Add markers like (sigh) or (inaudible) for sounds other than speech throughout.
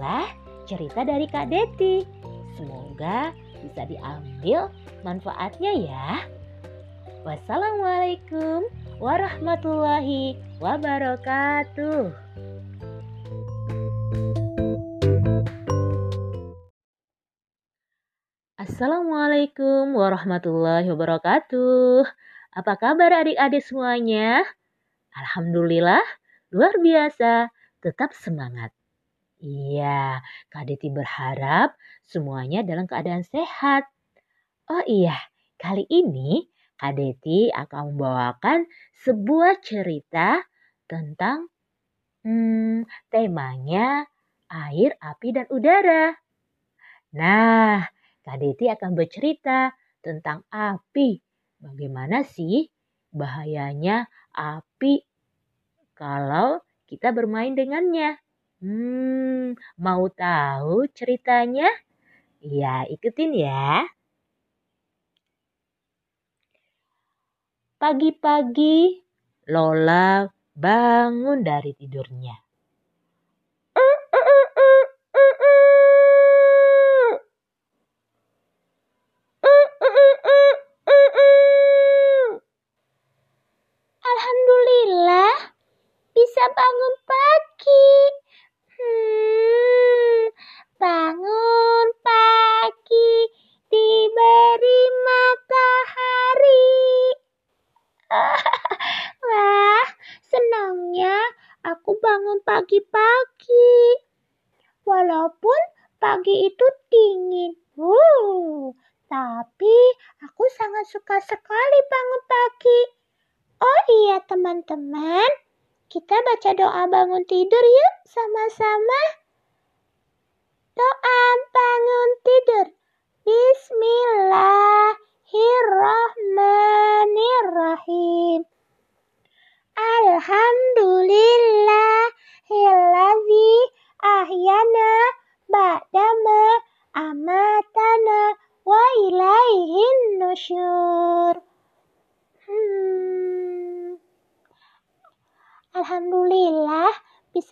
inilah cerita dari Kak Deti. Semoga bisa diambil manfaatnya ya. Wassalamualaikum warahmatullahi wabarakatuh. Assalamualaikum warahmatullahi wabarakatuh. Apa kabar adik-adik semuanya? Alhamdulillah, luar biasa. Tetap semangat. Iya, Kak Deti berharap semuanya dalam keadaan sehat. Oh iya, kali ini Kak Deti akan membawakan sebuah cerita tentang hmm, temanya air, api, dan udara. Nah, Kak Deti akan bercerita tentang api. Bagaimana sih bahayanya api kalau kita bermain dengannya? Hmm, mau tahu ceritanya? Ya, ikutin ya. Pagi-pagi, Lola bangun dari tidurnya. Pagi-pagi. Walaupun pagi itu dingin. Uh, tapi aku sangat suka sekali bangun pagi. Oh iya teman-teman, kita baca doa bangun tidur yuk sama-sama. Doa bangun tidur. Bismillahirrahmanirrahim. Alhamdulillah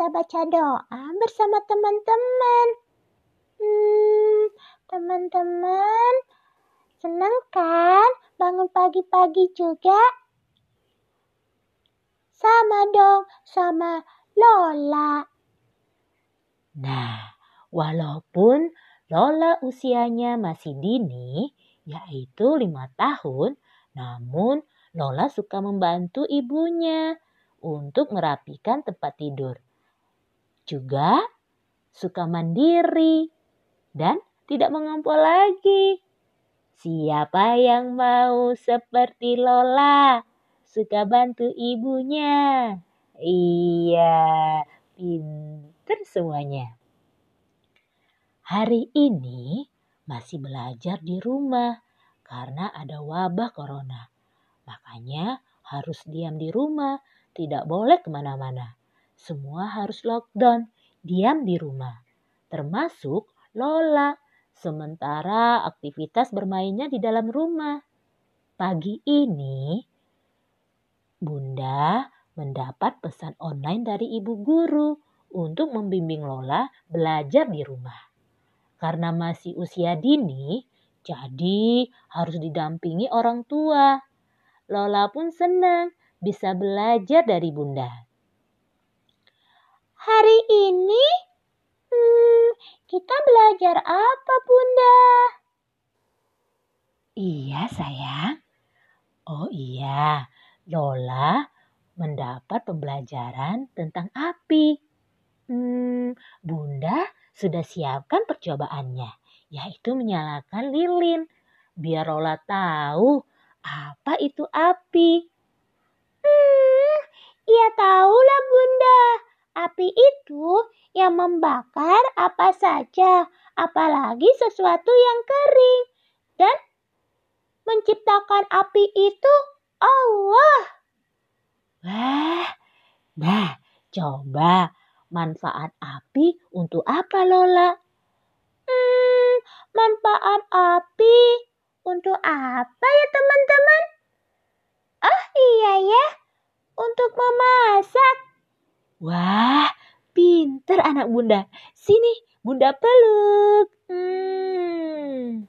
baca doa bersama teman-teman. Hmm, teman-teman, senang kan bangun pagi-pagi juga? Sama dong, sama Lola. Nah, walaupun Lola usianya masih dini, yaitu lima tahun, namun Lola suka membantu ibunya untuk merapikan tempat tidur. Juga suka mandiri dan tidak mengompol lagi. Siapa yang mau seperti Lola? Suka bantu ibunya. Iya, pinter semuanya. Hari ini masih belajar di rumah karena ada wabah corona. Makanya harus diam di rumah tidak boleh ke mana-mana. Semua harus lockdown, diam di rumah. Termasuk Lola, sementara aktivitas bermainnya di dalam rumah. Pagi ini, Bunda mendapat pesan online dari ibu guru untuk membimbing Lola belajar di rumah. Karena masih usia dini, jadi harus didampingi orang tua. Lola pun senang bisa belajar dari Bunda. Hari ini hmm, kita belajar apa Bunda? Iya sayang. Oh iya, Lola mendapat pembelajaran tentang api. Hmm, Bunda sudah siapkan percobaannya, yaitu menyalakan lilin. Biar Lola tahu apa itu api. Hmm, ya tahulah bunda. Api itu yang membakar apa saja, apalagi sesuatu yang kering. Dan menciptakan api itu Allah. Wah, nah coba manfaat api untuk apa Lola? Hmm, manfaat api untuk apa ya teman-teman? Oh iya ya, untuk memasak. Wah, pinter anak bunda. Sini, Bunda peluk. Hmm.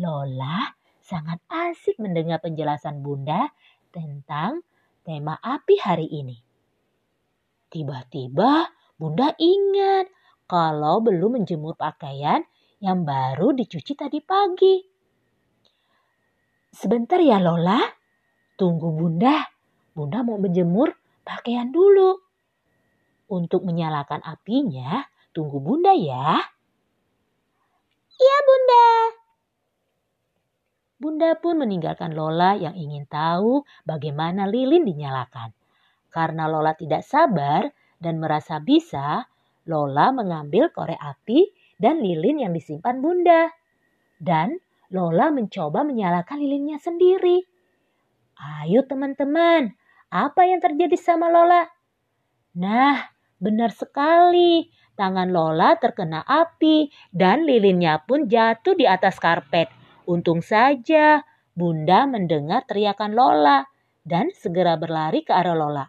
Lola sangat asik mendengar penjelasan Bunda tentang tema api hari ini. Tiba-tiba Bunda ingat kalau belum menjemur pakaian yang baru dicuci tadi pagi. Sebentar ya Lola, tunggu Bunda. Bunda mau menjemur pakaian dulu. Untuk menyalakan apinya, tunggu Bunda ya. Iya Bunda. Bunda pun meninggalkan Lola yang ingin tahu bagaimana lilin dinyalakan. Karena Lola tidak sabar dan merasa bisa, Lola mengambil korek api dan lilin yang disimpan Bunda. Dan Lola mencoba menyalakan lilinnya sendiri. Ayo teman-teman, apa yang terjadi sama Lola? Nah, benar sekali. Tangan Lola terkena api dan lilinnya pun jatuh di atas karpet. Untung saja Bunda mendengar teriakan Lola dan segera berlari ke arah Lola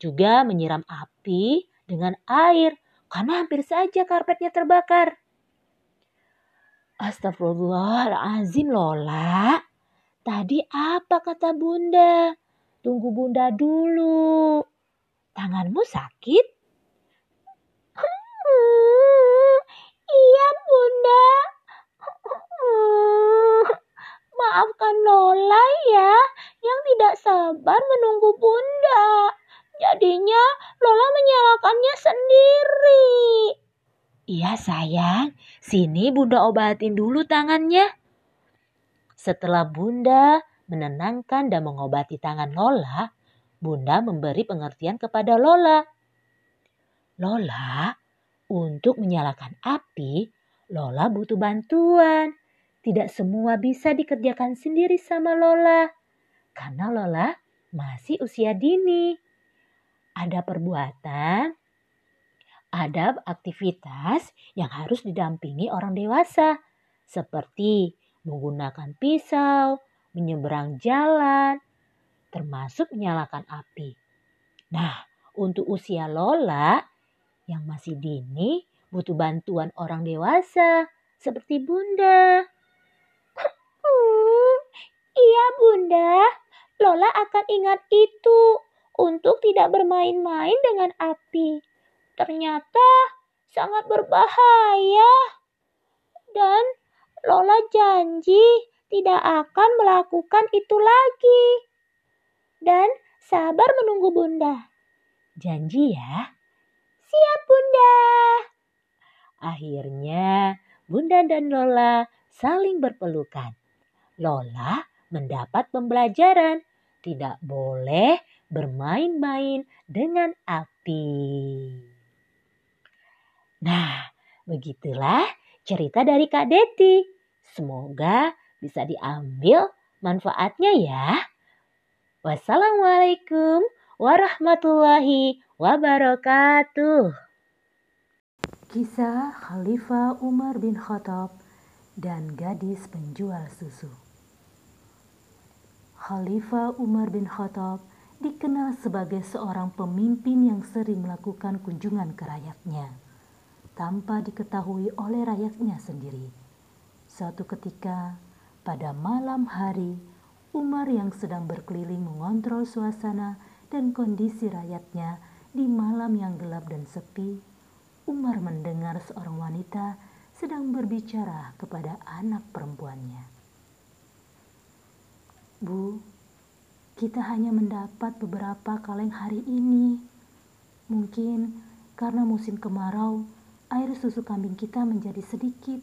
juga menyiram api dengan air karena hampir saja karpetnya terbakar. Astagfirullahaladzim Lola. Tadi apa kata bunda? Tunggu bunda dulu. Tanganmu sakit? iya bunda. Maafkan Lola ya yang tidak sabar menunggu bunda. Jadinya Lola menyalakannya sendiri. Iya sayang, sini bunda obatin dulu tangannya. Setelah bunda menenangkan dan mengobati tangan Lola, bunda memberi pengertian kepada Lola. Lola, untuk menyalakan api, Lola butuh bantuan. Tidak semua bisa dikerjakan sendiri sama Lola. Karena Lola masih usia dini ada perbuatan, ada aktivitas yang harus didampingi orang dewasa, seperti menggunakan pisau, menyeberang jalan, termasuk menyalakan api. Nah, untuk usia Lola yang masih dini butuh bantuan orang dewasa seperti Bunda. (laughs) Iya Bunda, Lola akan ingat itu untuk tidak bermain-main dengan api. Ternyata sangat berbahaya. Dan Lola janji tidak akan melakukan itu lagi. Dan sabar menunggu Bunda. Janji ya? Siap Bunda. Akhirnya Bunda dan Lola saling berpelukan. Lola mendapat pembelajaran tidak boleh bermain-main dengan api. Nah, begitulah cerita dari Kak Deti. Semoga bisa diambil manfaatnya ya. Wassalamualaikum warahmatullahi wabarakatuh. Kisah Khalifah Umar bin Khattab dan gadis penjual susu. Khalifah Umar bin Khattab dikenal sebagai seorang pemimpin yang sering melakukan kunjungan ke rakyatnya tanpa diketahui oleh rakyatnya sendiri. Suatu ketika, pada malam hari, Umar yang sedang berkeliling mengontrol suasana dan kondisi rakyatnya di malam yang gelap dan sepi, Umar mendengar seorang wanita sedang berbicara kepada anak perempuannya. Bu, kita hanya mendapat beberapa kaleng hari ini. Mungkin karena musim kemarau, air susu kambing kita menjadi sedikit.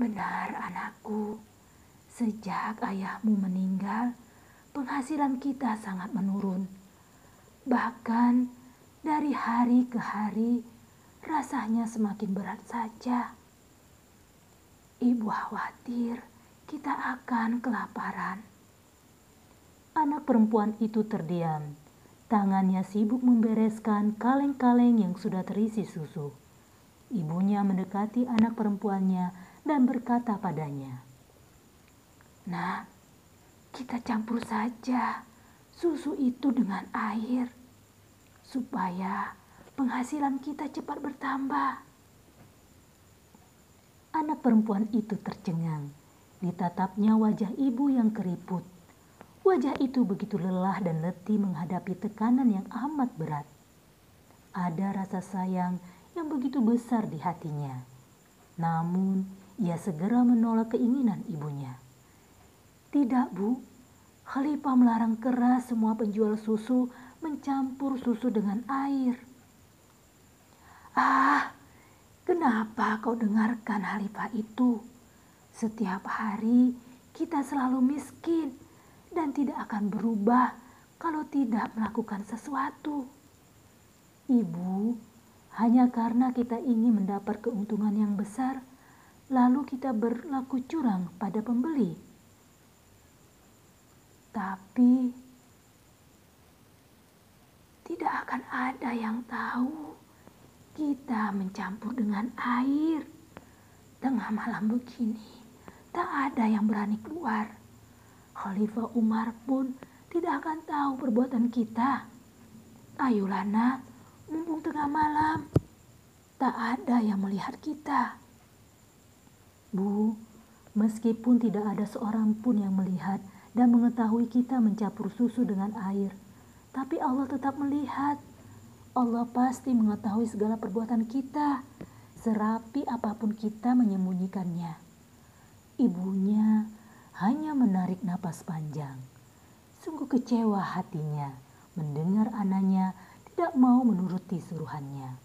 Benar, anakku. Sejak ayahmu meninggal, penghasilan kita sangat menurun. Bahkan dari hari ke hari, rasanya semakin berat saja. Ibu khawatir kita akan kelaparan. Anak perempuan itu terdiam. Tangannya sibuk membereskan kaleng-kaleng yang sudah terisi susu. Ibunya mendekati anak perempuannya dan berkata padanya, "Nah, kita campur saja susu itu dengan air supaya penghasilan kita cepat bertambah. Anak perempuan itu tercengang. Ditatapnya wajah ibu yang keriput. Wajah itu begitu lelah dan letih menghadapi tekanan yang amat berat. Ada rasa sayang yang begitu besar di hatinya. Namun, ia segera menolak keinginan ibunya. Tidak, Bu. Khalifah melarang keras semua penjual susu mencampur susu dengan air. Ah, kenapa kau dengarkan Khalifah itu? Setiap hari kita selalu miskin dan tidak akan berubah kalau tidak melakukan sesuatu. Ibu, hanya karena kita ingin mendapat keuntungan yang besar, lalu kita berlaku curang pada pembeli. Tapi tidak akan ada yang tahu kita mencampur dengan air. Tengah malam begini, tak ada yang berani keluar. Khalifah Umar pun tidak akan tahu perbuatan kita. Ayolah nak, mumpung tengah malam, tak ada yang melihat kita. Bu, meskipun tidak ada seorang pun yang melihat, dan mengetahui kita mencampur susu dengan air. Tapi Allah tetap melihat. Allah pasti mengetahui segala perbuatan kita, serapi apa pun kita menyembunyikannya. Ibunya hanya menarik napas panjang. Sungguh kecewa hatinya mendengar anaknya tidak mau menuruti suruhannya.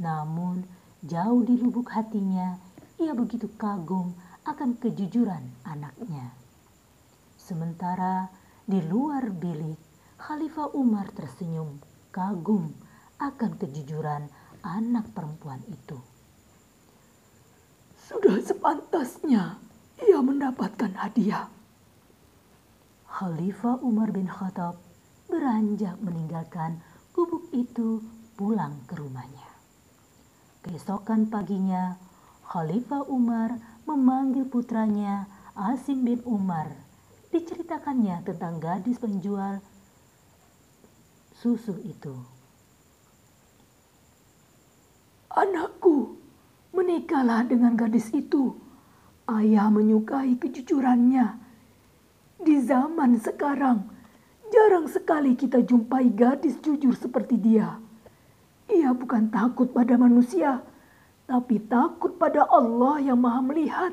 Namun, jauh di lubuk hatinya, ia begitu kagum akan kejujuran anaknya. Sementara di luar bilik, Khalifah Umar tersenyum kagum akan kejujuran anak perempuan itu. Sudah sepantasnya ia mendapatkan hadiah. Khalifah Umar bin Khattab beranjak meninggalkan gubuk itu pulang ke rumahnya. Keesokan paginya, Khalifah Umar memanggil putranya Asim bin Umar diceritakannya tentang gadis penjual susu itu. Anakku, menikahlah dengan gadis itu. Ayah menyukai kejujurannya. Di zaman sekarang, jarang sekali kita jumpai gadis jujur seperti dia. Ia bukan takut pada manusia, tapi takut pada Allah yang Maha Melihat.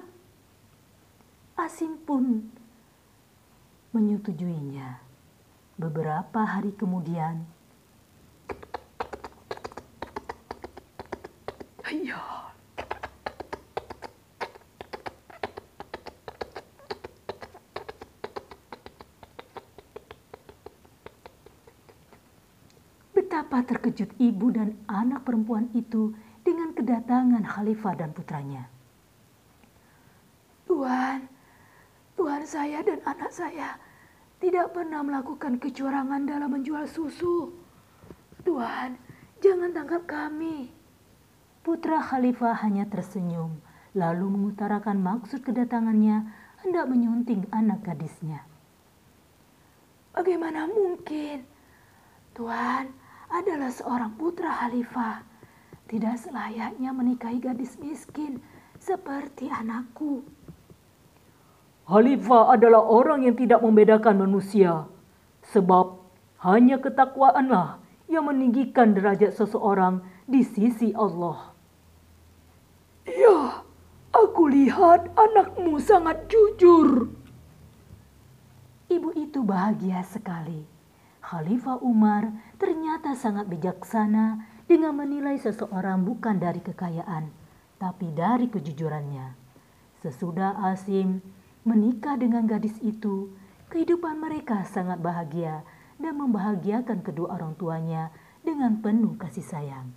Asim pun menyetujuinya. Beberapa hari kemudian, Ayah. Betapa terkejut ibu dan anak perempuan itu dengan kedatangan Khalifah dan putranya. Tuhan, Tuhan saya dan anak saya tidak pernah melakukan kecurangan dalam menjual susu. Tuhan, jangan tangkap kami. Putra Khalifah hanya tersenyum, lalu mengutarakan maksud kedatangannya hendak menyunting anak gadisnya. Bagaimana mungkin? Tuhan adalah seorang putra Khalifah. Tidak selayaknya menikahi gadis miskin seperti anakku. Khalifah adalah orang yang tidak membedakan manusia. Sebab hanya ketakwaanlah yang meninggikan derajat seseorang di sisi Allah. Ya, aku lihat anakmu sangat jujur. Ibu itu bahagia sekali. Khalifah Umar ternyata sangat bijaksana dengan menilai seseorang bukan dari kekayaan, tapi dari kejujurannya. Sesudah Asim Menikah dengan gadis itu, kehidupan mereka sangat bahagia dan membahagiakan kedua orang tuanya dengan penuh kasih sayang.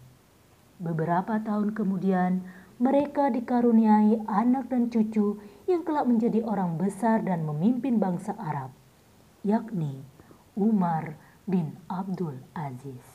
Beberapa tahun kemudian, mereka dikaruniai anak dan cucu yang kelak menjadi orang besar dan memimpin bangsa Arab, yakni Umar bin Abdul Aziz.